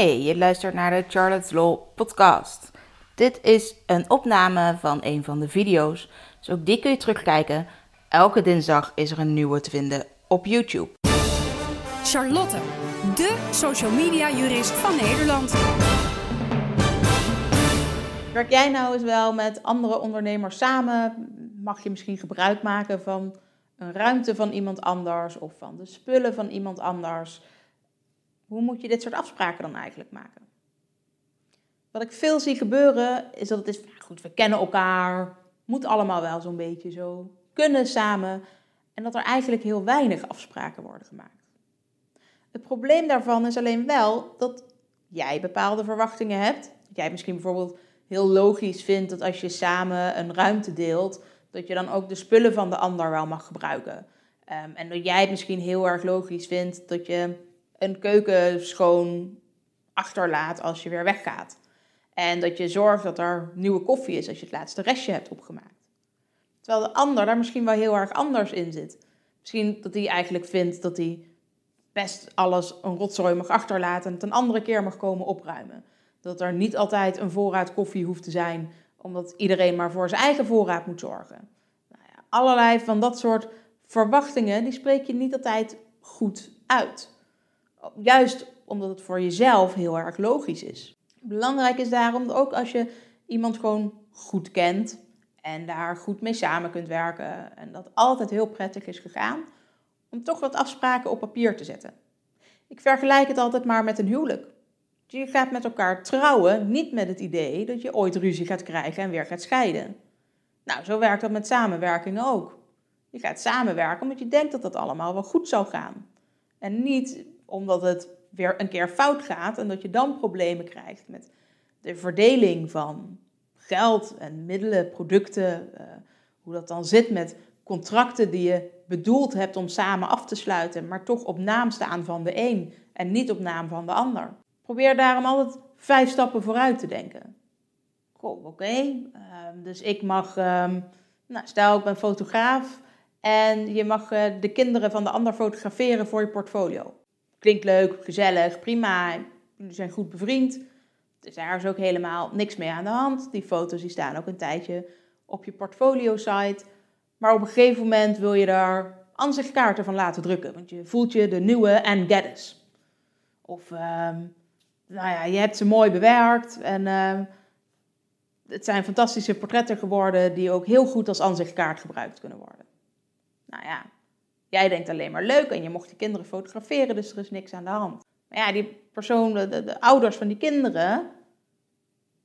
Hey, je luistert naar de Charlotte's Law podcast. Dit is een opname van een van de video's, dus ook die kun je terugkijken. Elke dinsdag is er een nieuwe te vinden op YouTube. Charlotte, de social media jurist van Nederland. Werk jij nou eens wel met andere ondernemers samen? Mag je misschien gebruik maken van een ruimte van iemand anders of van de spullen van iemand anders? Hoe moet je dit soort afspraken dan eigenlijk maken? Wat ik veel zie gebeuren is dat het is, goed, we kennen elkaar, moet allemaal wel zo'n beetje zo, kunnen samen. En dat er eigenlijk heel weinig afspraken worden gemaakt. Het probleem daarvan is alleen wel dat jij bepaalde verwachtingen hebt. Dat jij misschien bijvoorbeeld heel logisch vindt dat als je samen een ruimte deelt, dat je dan ook de spullen van de ander wel mag gebruiken. Um, en dat jij het misschien heel erg logisch vindt dat je een keuken schoon achterlaat als je weer weggaat. En dat je zorgt dat er nieuwe koffie is als je het laatste restje hebt opgemaakt. Terwijl de ander daar misschien wel heel erg anders in zit. Misschien dat hij eigenlijk vindt dat hij best alles een rotzooi mag achterlaten en het een andere keer mag komen opruimen. Dat er niet altijd een voorraad koffie hoeft te zijn, omdat iedereen maar voor zijn eigen voorraad moet zorgen. Nou ja, allerlei van dat soort verwachtingen, die spreek je niet altijd goed uit. Juist omdat het voor jezelf heel erg logisch is. Belangrijk is daarom ook als je iemand gewoon goed kent en daar goed mee samen kunt werken en dat altijd heel prettig is gegaan, om toch wat afspraken op papier te zetten. Ik vergelijk het altijd maar met een huwelijk. Je gaat met elkaar trouwen, niet met het idee dat je ooit ruzie gaat krijgen en weer gaat scheiden. Nou, zo werkt dat met samenwerking ook. Je gaat samenwerken omdat je denkt dat dat allemaal wel goed zal gaan. En niet omdat het weer een keer fout gaat en dat je dan problemen krijgt met de verdeling van geld en middelen, producten, uh, hoe dat dan zit met contracten die je bedoeld hebt om samen af te sluiten, maar toch op naam staan van de een en niet op naam van de ander. Probeer daarom altijd vijf stappen vooruit te denken. oké, ehm, dus ik mag, um, nou, stel ik ben fotograaf en je mag uh, de kinderen van de ander fotograferen voor je portfolio. Klinkt leuk, gezellig, prima. Jullie zijn goed bevriend. Dus daar is ook helemaal niks mee aan de hand. Die foto's die staan ook een tijdje op je portfolio-site. Maar op een gegeven moment wil je daar aanzichtkaarten van laten drukken. Want je voelt je de nieuwe Anne Geddes. Of, ehm, nou ja, je hebt ze mooi bewerkt. En uh, het zijn fantastische portretten geworden die ook heel goed als aanzichtkaart gebruikt kunnen worden. Nou ja, Jij denkt alleen maar leuk en je mocht die kinderen fotograferen, dus er is niks aan de hand. Maar ja, die persoon, de, de, ouders van die kinderen,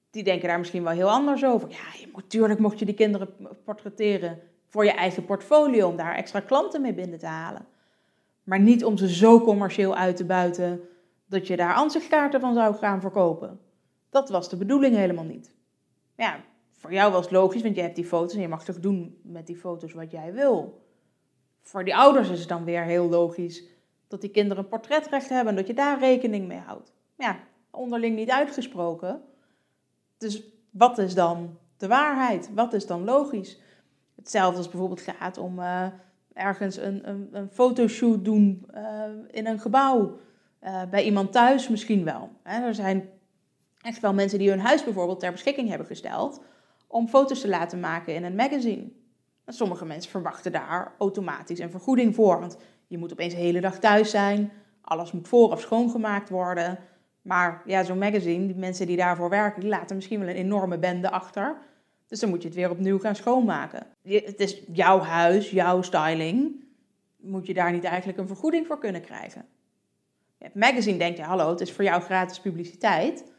die denken daar misschien wel heel anders over. Ja, natuurlijk mocht je die kinderen portretteren voor je eigen portfolio, om daar extra klanten mee binnen te halen. Maar niet om ze zo commercieel uit te buiten dat je daar aanzichtkaarten van zou gaan verkopen. Dat was de bedoeling helemaal niet. Ja, voor jou was het logisch, want je hebt die foto's en je mag toch doen met die foto's wat jij wil voor die ouders is het dan weer heel logisch dat die kinderen een portretrecht hebben en dat je daar rekening mee houdt. Ja, onderling niet uitgesproken. Dus wat is dan de waarheid? Wat is dan logisch? Hetzelfde als bijvoorbeeld gaat om uh, ergens een, een, een, fotoshoot doen uh, in een gebouw. Uh, bij iemand thuis misschien wel. Hè. Er zijn echt wel mensen die hun huis bijvoorbeeld ter beschikking hebben gesteld om foto's te laten maken in een magazine. Sommige mensen verwachten daar automatisch een vergoeding voor. Want je moet opeens de hele dag thuis zijn. Alles moet vooraf schoongemaakt worden. Maar ja, zo'n magazine, die mensen die daarvoor werken, die laten misschien wel een enorme bende achter. Dus dan moet je het weer opnieuw gaan schoonmaken. Het is jouw huis, jouw styling. Moet je daar niet eigenlijk een vergoeding voor kunnen krijgen? Het magazine denkt, ja hallo, het is voor jou gratis publiciteit.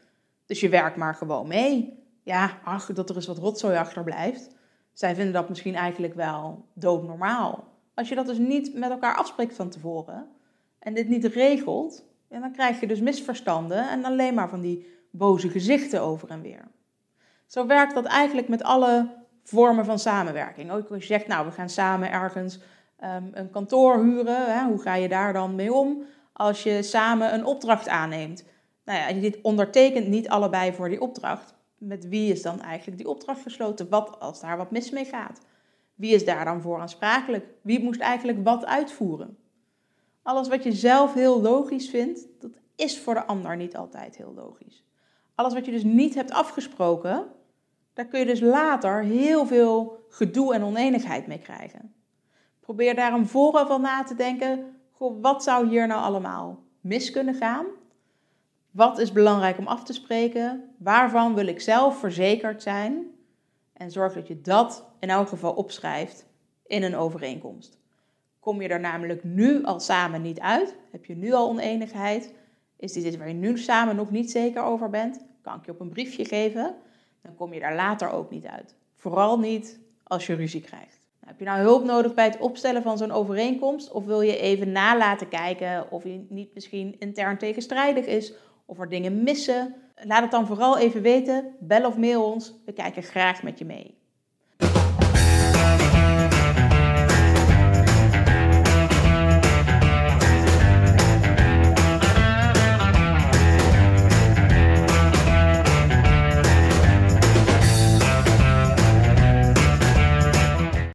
Dus je werkt maar gewoon mee. Ja, ach, dat er eens wat rotzooi achterblijft. Zij vinden dat misschien eigenlijk wel doodnormaal. Als je dat dus niet met elkaar afspreekt van tevoren en dit niet regelt, dan krijg je dus misverstanden en alleen maar van die boze gezichten over en weer. Zo werkt dat eigenlijk met alle vormen van samenwerking. Ook als je zegt, nou, we gaan samen ergens ehm, een kantoor huren, hè, hoe ga je daar dan mee om? Als je samen een opdracht aanneemt. Nou ja, je ondertekent niet allebei voor die opdracht, met wie is dan eigenlijk die opdracht gesloten? Wat als daar wat mis mee gaat? Wie is daar dan voor aansprakelijk? Wie moest eigenlijk wat uitvoeren? Alles wat je zelf heel logisch vindt, dat is voor de ander niet altijd heel logisch. Alles wat je dus niet hebt afgesproken, daar kun je dus later heel veel gedoe en oneenigheid mee krijgen. Probeer daar een vooraf van na te denken. Goh, wat zou hier nou allemaal mis kunnen gaan? Wat is belangrijk om af te spreken? Waarvan wil ik zelf verzekerd zijn? En zorg dat je dat in elk geval opschrijft in een overeenkomst. Kom je er namelijk nu al samen niet uit? Heb je nu al oneenigheid? Is dit iets waar je nu samen nog niet zeker over bent? Kan ik je op een briefje geven? Dan kom je daar later ook niet uit. Vooral niet als je ruzie krijgt. Nou, heb je nou hulp nodig bij het opstellen van zo'n overeenkomst? Of wil je even nalaten kijken of je niet misschien intern tegenstrijdig is? Of er dingen missen? Laat het dan vooral even weten. Bel of mail ons. We kijken graag met je mee.